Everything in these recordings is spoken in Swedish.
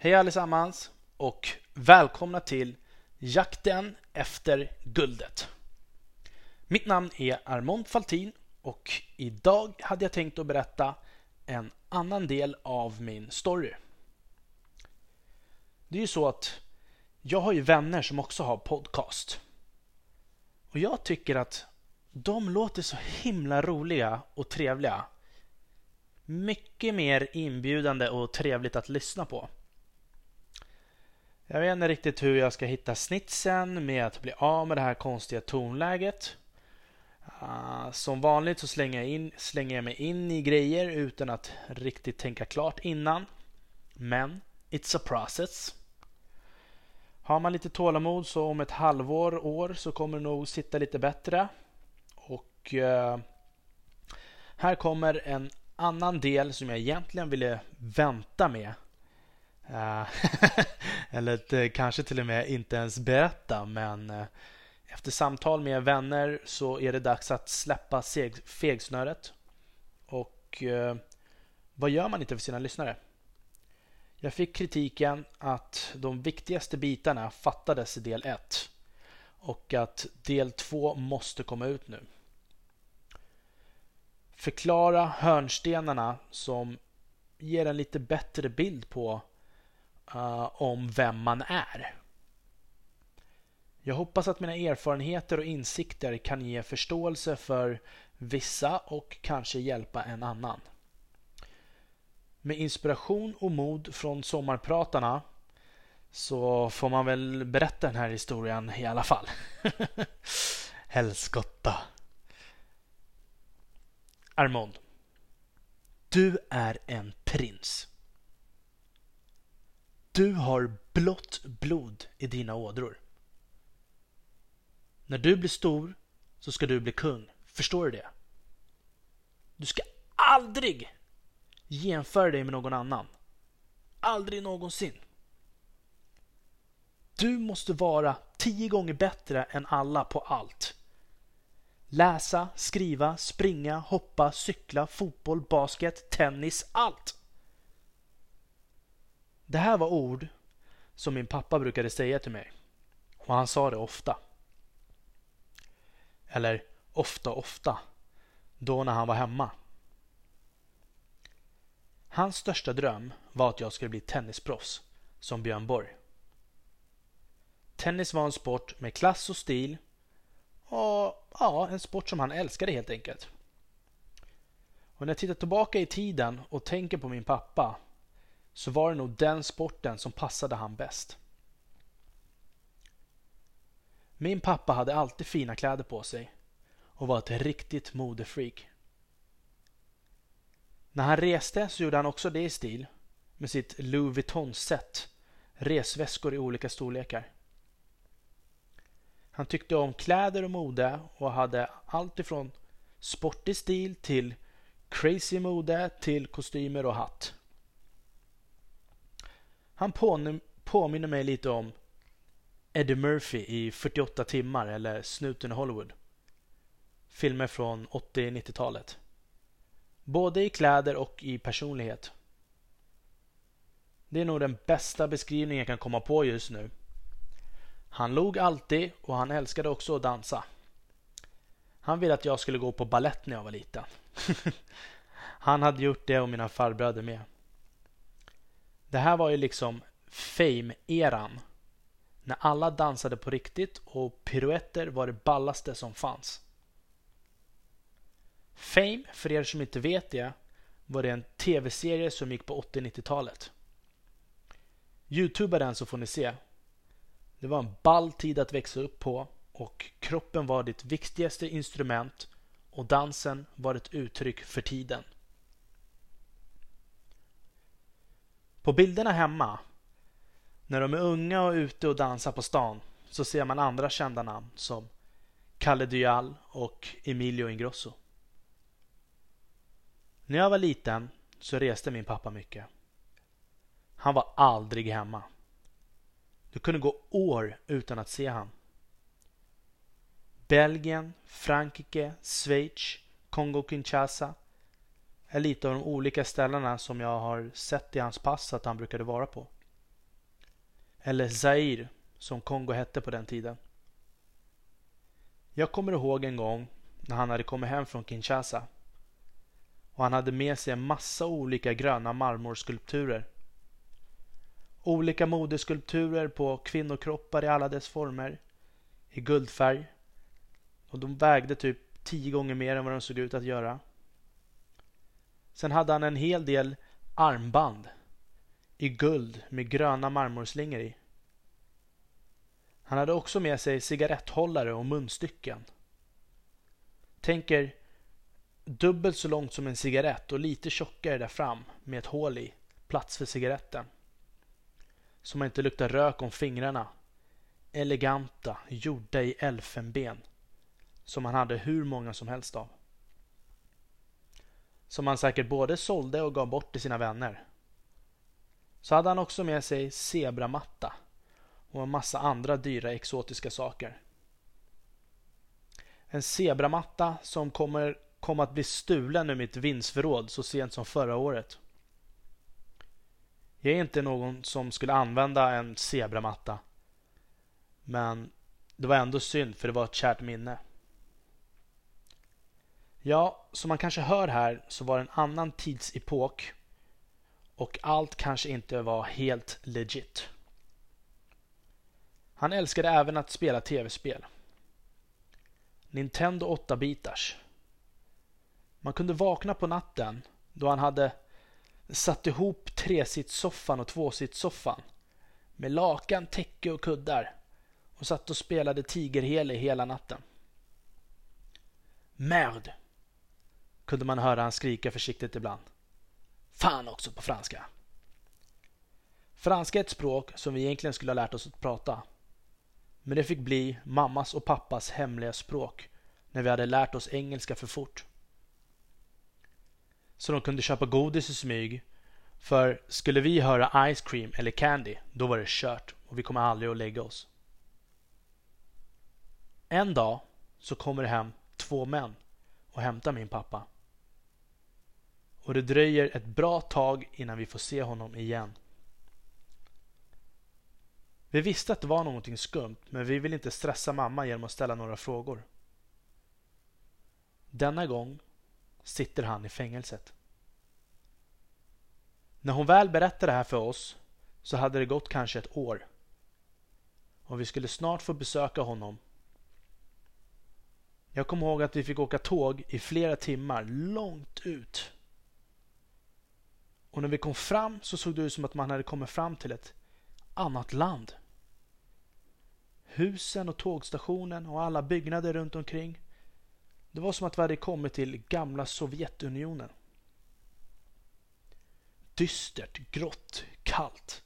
Hej allesammans och välkomna till Jakten efter guldet. Mitt namn är Armond Faltin och idag hade jag tänkt att berätta en annan del av min story. Det är ju så att jag har ju vänner som också har podcast. Och jag tycker att de låter så himla roliga och trevliga. Mycket mer inbjudande och trevligt att lyssna på. Jag vet inte riktigt hur jag ska hitta snitsen med att bli av med det här konstiga tonläget. Uh, som vanligt så slänger jag, in, slänger jag mig in i grejer utan att riktigt tänka klart innan. Men it's a process. Har man lite tålamod så om ett halvår, år så kommer det nog sitta lite bättre. Och uh, här kommer en annan del som jag egentligen ville vänta med. Uh, eller eh, kanske till och med inte ens berätta men eh, efter samtal med vänner så är det dags att släppa fegsnöret. Och eh, vad gör man inte för sina lyssnare? Jag fick kritiken att de viktigaste bitarna fattades i del 1 och att del 2 måste komma ut nu. Förklara hörnstenarna som ger en lite bättre bild på uh, om vem man är. Jag hoppas att mina erfarenheter och insikter kan ge förståelse för vissa och kanske hjälpa en annan. Med inspiration och mod från sommarpratarna så får man väl berätta den här historien i alla fall. Helskotta. Armond. Du är en prins. Du har blått blod i dina ådror. När du blir stor så ska du bli kung. Förstår du det? Du ska aldrig jämföra dig med någon annan. Aldrig någonsin. Du måste vara tio gånger bättre än alla på allt. Läsa, skriva, springa, hoppa, cykla, fotboll, basket, tennis, allt. Det här var ord som min pappa brukade säga till mig. Och han sa det ofta. Eller ofta, ofta. Då när han var hemma. Hans största dröm var att jag skulle bli tennisproffs, som Björn Borg. Tennis var en sport med klass och stil och ja, en sport som han älskade helt enkelt. Och när jag tittar tillbaka i tiden och tänker på min pappa så var det nog den sporten som passade han bäst. Min pappa hade alltid fina kläder på sig och var ett riktigt modefreak. När han reste så gjorde han också det i stil med sitt Louis Vuitton-set, resväskor i olika storlekar. Han tyckte om kläder och mode och hade allt ifrån sportig stil till crazy mode till kostymer och hatt. Han påminner mig lite om Eddie Murphy i 48 timmar eller Snuten i Hollywood. Filmer från 80-90-talet. Både i kläder och i personlighet. Det är nog den bästa beskrivningen jag kan komma på just nu. Han log alltid och han älskade också att dansa. Han ville att jag skulle gå på ballett när jag var liten. han hade gjort det och mina farbröder med. Det här var ju liksom fame-eran när alla dansade på riktigt och piruetter var det ballaste som fanns. Fame, för er som inte vet det, var det en tv-serie som gick på 80-90-talet. Youtuba den så får ni se. Det var en ball tid att växa upp på och kroppen var ditt viktigaste instrument och dansen var ett uttryck för tiden. På bilderna hemma när de är unga och ute och dansar på stan så ser man andra kända namn som Kalle Dyal och Emilio Ingrosso. När jag var liten så reste min pappa mycket. Han var aldrig hemma. Det kunde gå år utan att se han. Belgien, Frankrike, Schweiz, Kongo-Kinshasa är lite av de olika ställena som jag har sett i hans pass att han brukade vara på. Eller Zaire, som Kongo hette på den tiden. Jag kommer ihåg en gång när han hade kommit hem från Kinshasa. Och han hade med sig en massa olika gröna marmorskulpturer. Olika modeskulpturer på kvinnokroppar i alla dess former. I guldfärg. Och de vägde typ tio gånger mer än vad de såg ut att göra. Sen hade han en hel del armband i guld med gröna marmorslingor i. Han hade också med sig cigaretthållare och munstycken. Tänker dubbelt så långt som en cigarett och lite tjockare där fram med ett hål i, plats för cigaretten. Så man inte luktar rök om fingrarna. Eleganta, gjorda i elfenben. Som han hade hur många som helst av. Som han säkert både sålde och gav bort till sina vänner. Så hade han också med sig zebramatta och en massa andra dyra exotiska saker. En zebramatta som kommer kom att bli stulen ur mitt vindsförråd så sent som förra året. Jag är inte någon som skulle använda en zebramatta. Men det var ändå synd för det var ett kärt minne. Ja, som man kanske hör här så var det en annan tidsepok och allt kanske inte var helt legit. Han älskade även att spela tv-spel. Nintendo 8-bitars. Man kunde vakna på natten då han hade satt ihop tresitssoffan och tvåsitssoffan med lakan, täcke och kuddar och satt och spelade tigerhele hela natten. Merde! Kunde man höra han skrika försiktigt ibland. Fan också på franska. Franska är ett språk som vi egentligen skulle ha lärt oss att prata. Men det fick bli mammas och pappas hemliga språk när vi hade lärt oss engelska för fort. Så de kunde köpa godis i smyg. För skulle vi höra ice cream eller candy, då var det kört och vi kommer aldrig att lägga oss. En dag så kommer det hem två män och hämtar min pappa. Och det dröjer ett bra tag innan vi får se honom igen. Vi visste att det var någonting skumt men vi ville inte stressa mamma genom att ställa några frågor. Denna gång sitter han i fängelset. När hon väl berättade det här för oss så hade det gått kanske ett år. Och vi skulle snart få besöka honom. Jag kommer ihåg att vi fick åka tåg i flera timmar långt ut. Och när vi kom fram så såg det ut som att man hade kommit fram till ett annat land. Husen och tågstationen och alla byggnader runt omkring. Det var som att vi hade kommit till gamla Sovjetunionen. Dystert, grått, kallt.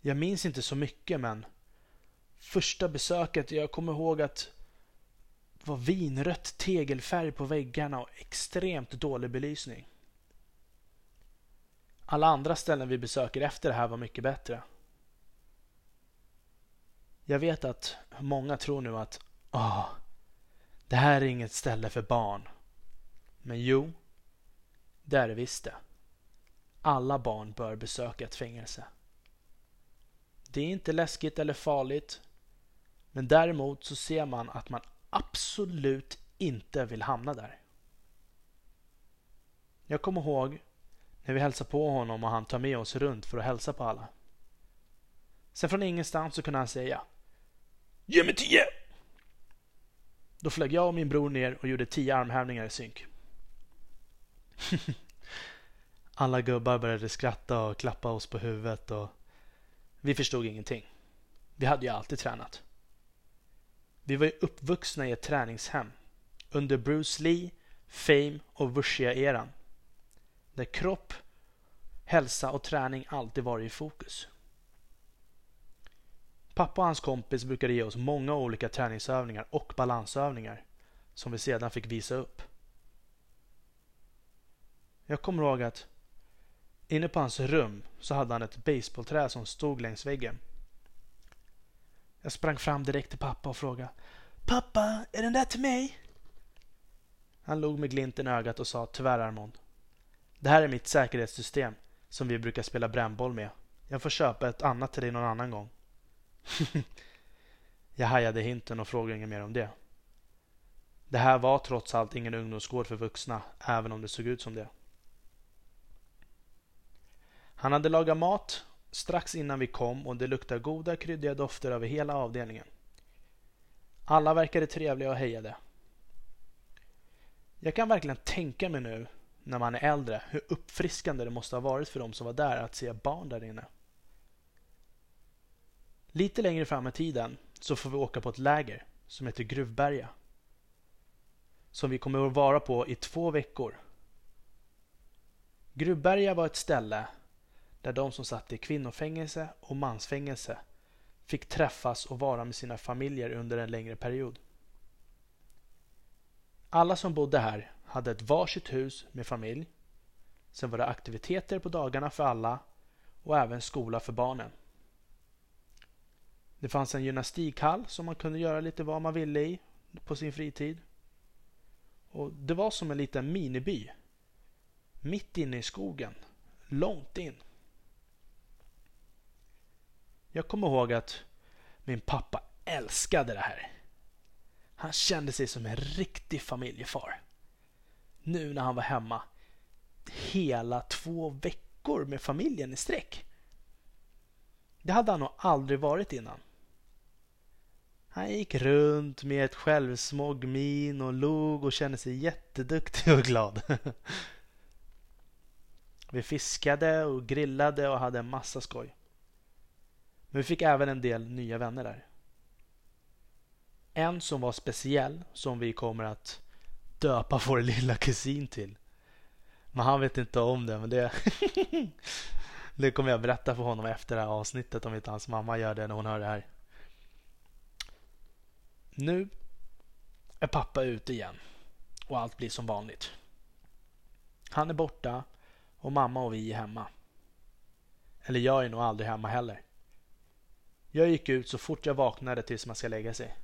Jag minns inte så mycket men första besöket, jag kommer ihåg att det var vinrött tegelfärg på väggarna och extremt dålig belysning. Alla andra ställen vi besöker efter det här var mycket bättre. Jag vet att många tror nu att Åh, det här är inget ställe för barn. Men jo, det är det visst det. Alla barn bör besöka ett fängelse. Det är inte läskigt eller farligt. Men däremot så ser man att man absolut inte vill hamna där. Jag kommer ihåg när vi hälsade på honom och han tar med oss runt för att hälsa på alla. Sen från ingenstans så kunde han säga Ge mig tio! Då flög jag och min bror ner och gjorde tio armhävningar i synk. Alla gubbar började skratta och klappa oss på huvudet och vi förstod ingenting. Vi hade ju alltid tränat. Vi var ju uppvuxna i ett träningshem under Bruce Lee, Fame och Wushia-eran. Där kropp, hälsa och träning alltid varit i fokus. Pappa och hans kompis brukade ge oss många olika träningsövningar och balansövningar som vi sedan fick visa upp. Jag kommer ihåg att inne på hans rum så hade han ett baseballträ som stod längs väggen. Jag sprang fram direkt till pappa och frågade Pappa, är den där till mig? Han log med glimten i ögat och sa tyvärr Armond. Det här är mitt säkerhetssystem som vi brukar spela brännboll med. Jag får köpa ett annat till dig någon annan gång. jag hajade hinten och frågade inget mer om det. Det här var trots allt ingen ungdomsgård för vuxna, även om det såg ut som det. Han hade lagat mat strax innan vi kom och det luktade goda kryddiga dofter över hela avdelningen. Alla verkade trevliga och hejade. Jag kan verkligen tänka mig nu när man är äldre hur uppfriskande det måste ha varit för de som var där att se barn där inne. Lite längre fram i tiden så får vi åka på ett läger som heter Gruvberga. Som vi kommer att vara på i två veckor. Gruvberga var ett ställe där de som satt i kvinnofängelse och mansfängelse fick träffas och vara med sina familjer under en längre period. Alla som bodde här hade ett varsitt hus med familj. Sen var det aktiviteter på dagarna för alla och även skola för barnen. Det fanns en gymnastikhall som man kunde göra lite vad man ville i på sin fritid. Och Det var som en liten miniby. Mitt inne i skogen. Långt in. Jag kommer ihåg att min pappa älskade det här. Han kände sig som en riktig familjefar. Nu när han var hemma hela två veckor med familjen i sträck. Det hade han nog aldrig varit innan. Han gick runt med ett självsmog min och log och kände sig jätteduktig och glad. Vi fiskade och grillade och hade en massa skoj. Men vi fick även en del nya vänner där. En som var speciell som vi kommer att döpa vår lilla kusin till. Men han vet inte om det. Men det, det kommer jag berätta för honom efter det här avsnittet om inte hans mamma gör det när hon hör det här. Nu är pappa ute igen och allt blir som vanligt. Han är borta och mamma och vi är hemma. Eller jag är nog aldrig hemma heller. Jag gick ut så fort jag vaknade tills man ska lägga sig.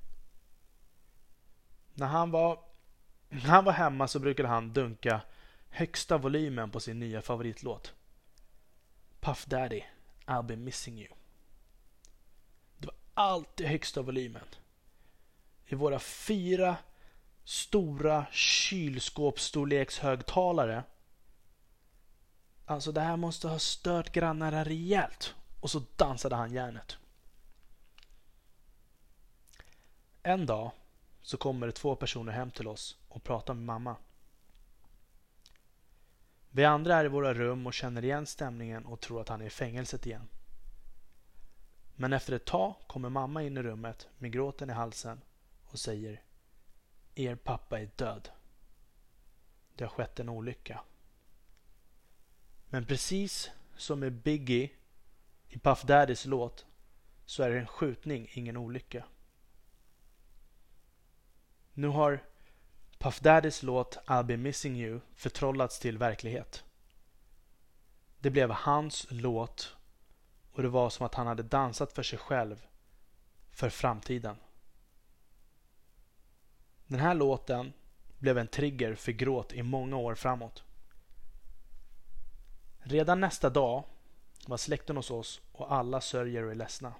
När han var, när han var hemma så brukade han dunka högsta volymen på sin nya favoritlåt. Puff Daddy, I'll be missing you. Det var alltid högsta volymen. I våra fyra stora kylskåpsstorlekshögtalare. Alltså det här måste ha stört grannarna rejält. Och så dansade han järnet. En dag så kommer det två personer hem till oss och pratar med mamma. Vi andra är i våra rum och känner igen stämningen och tror att han är i fängelset igen. Men efter ett tag kommer mamma in i rummet med gråten i halsen och säger Er pappa är död. Det har skett en olycka. Men precis som med Biggie i Puff Daddys låt så är det en skjutning, ingen olycka. Nu har Puff Daddys låt I'll be missing you förtrollats till verklighet. Det blev hans låt och det var som att han hade dansat för sig själv för framtiden. Den här låten blev en trigger för gråt i många år framåt. Redan nästa dag var släkten hos oss och alla sörjer och är ledsna.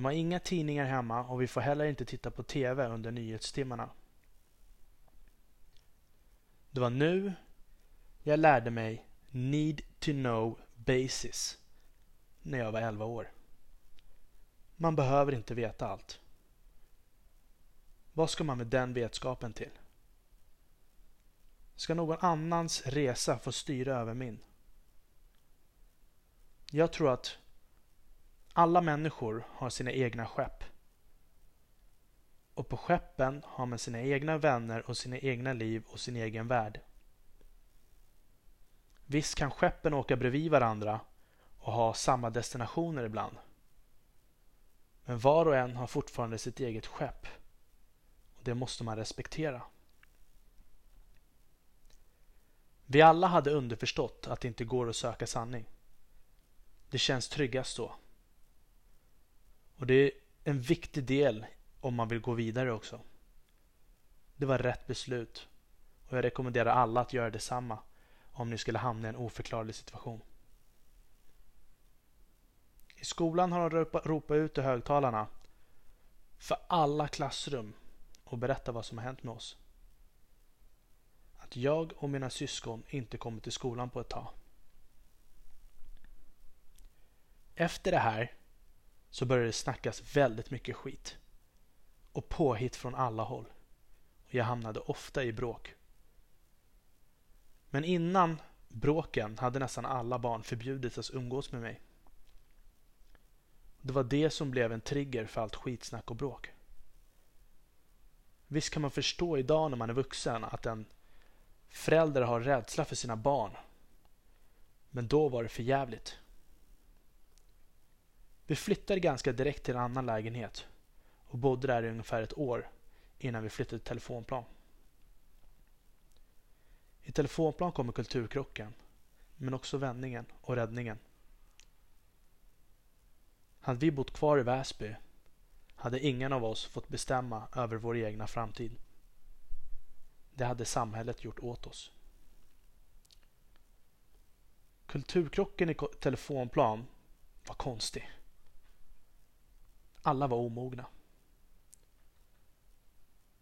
De har inga tidningar hemma och vi får heller inte titta på TV under nyhetstimmarna. Det var nu jag lärde mig Need to know basis när jag var 11 år. Man behöver inte veta allt. Vad ska man med den vetskapen till? Ska någon annans resa få styra över min? Jag tror att alla människor har sina egna skepp. Och på skeppen har man sina egna vänner och sina egna liv och sin egen värld. Visst kan skeppen åka bredvid varandra och ha samma destinationer ibland. Men var och en har fortfarande sitt eget skepp. Och Det måste man respektera. Vi alla hade underförstått att det inte går att söka sanning. Det känns tryggast så. Och det är en viktig del om man vill gå vidare också. Det var rätt beslut och jag rekommenderar alla att göra detsamma om ni skulle hamna i en oförklarlig situation. I skolan har de ropat, ropat ut i högtalarna för alla klassrum och berättat vad som har hänt med oss. Att jag och mina syskon inte kommit till skolan på ett tag. Efter det här så började det snackas väldigt mycket skit. Och påhitt från alla håll. Och jag hamnade ofta i bråk. Men innan bråken hade nästan alla barn förbjudits att umgås med mig. Det var det som blev en trigger för allt skitsnack och bråk. Visst kan man förstå idag när man är vuxen att en förälder har rädsla för sina barn. Men då var det för jävligt. Vi flyttade ganska direkt till en annan lägenhet och bodde där i ungefär ett år innan vi flyttade till telefonplan. I telefonplan kommer kulturkrocken, men också vändningen och räddningen. Hade vi bott kvar i Väsby hade ingen av oss fått bestämma över vår egna framtid. Det hade samhället gjort åt oss. Kulturkrocken i telefonplan var konstig. Alla var omogna.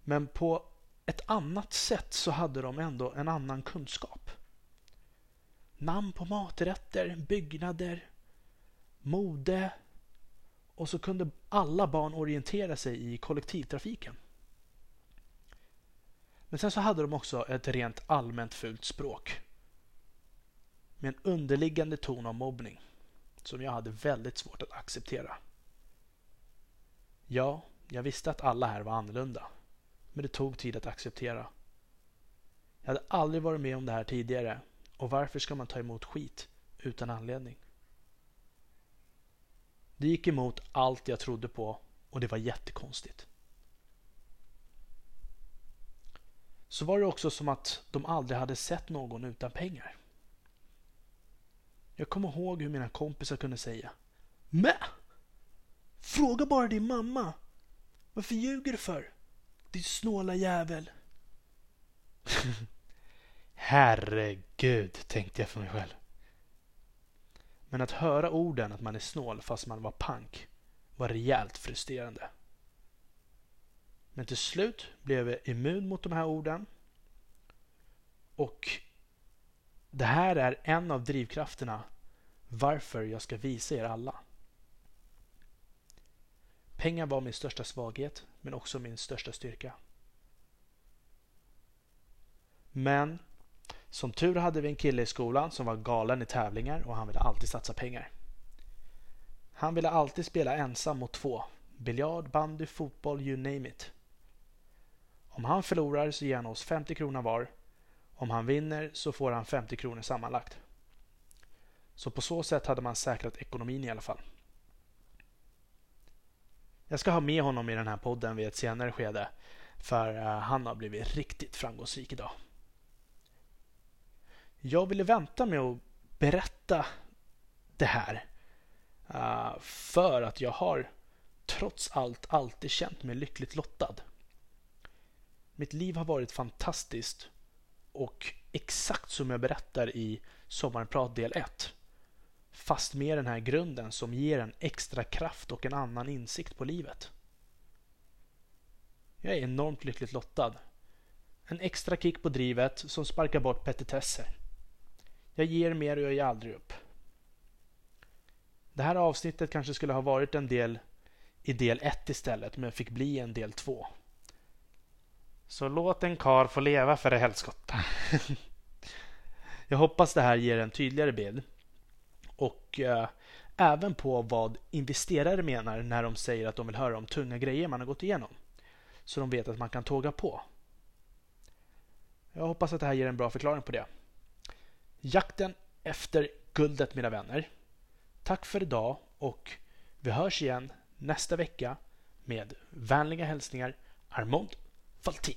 Men på ett annat sätt så hade de ändå en annan kunskap. Namn på maträtter, byggnader, mode och så kunde alla barn orientera sig i kollektivtrafiken. Men sen så hade de också ett rent allmänt fult språk. Med en underliggande ton av mobbning som jag hade väldigt svårt att acceptera. Ja, jag visste att alla här var annorlunda. Men det tog tid att acceptera. Jag hade aldrig varit med om det här tidigare och varför ska man ta emot skit utan anledning? Det gick emot allt jag trodde på och det var jättekonstigt. Så var det också som att de aldrig hade sett någon utan pengar. Jag kommer ihåg hur mina kompisar kunde säga Mä! Fråga bara din mamma. Varför ljuger du för? Din snåla jävel. Herregud, tänkte jag för mig själv. Men att höra orden att man är snål fast man var pank var rejält frustrerande. Men till slut blev jag immun mot de här orden. Och det här är en av drivkrafterna varför jag ska visa er alla. Pengar var min största svaghet, men också min största styrka. Men som tur hade vi en kille i skolan som var galen i tävlingar och han ville alltid satsa pengar. Han ville alltid spela ensam mot två. Biljard, bandy, fotboll, you name it. Om han förlorar så ger han oss 50 kronor var. Om han vinner så får han 50 kronor sammanlagt. Så på så sätt hade man säkrat ekonomin i alla fall. Jag ska ha med honom i den här podden vid ett senare skede. För eh, han har blivit riktigt framgångsrik idag. Jag ville vänta med att berätta det här. Eh, för att jag har trots allt alltid känt mig lyckligt lottad. Mitt liv har varit fantastiskt och exakt som jag berättar i Sommarprat del 1 fast med den här grunden som ger en extra kraft och en annan insikt på livet. Jag är enormt lyckligt lottad. En extra kick på drivet som sparkar bort petitesser. Jag ger mer och jag ger aldrig upp. Det här avsnittet kanske skulle ha varit en del i del 1 istället men fick bli en del 2. Så låt en kar få leva för det helskotta. jag hoppas det här ger en tydligare bild och eh, även på vad investerare menar när de säger att de vill höra om tunga grejer man har gått igenom. Så de vet att man kan tåga på. Jag hoppas att det här ger en bra förklaring på det. Jakten efter guldet mina vänner. Tack för idag och vi hörs igen nästa vecka med vänliga hälsningar Armand Faltin.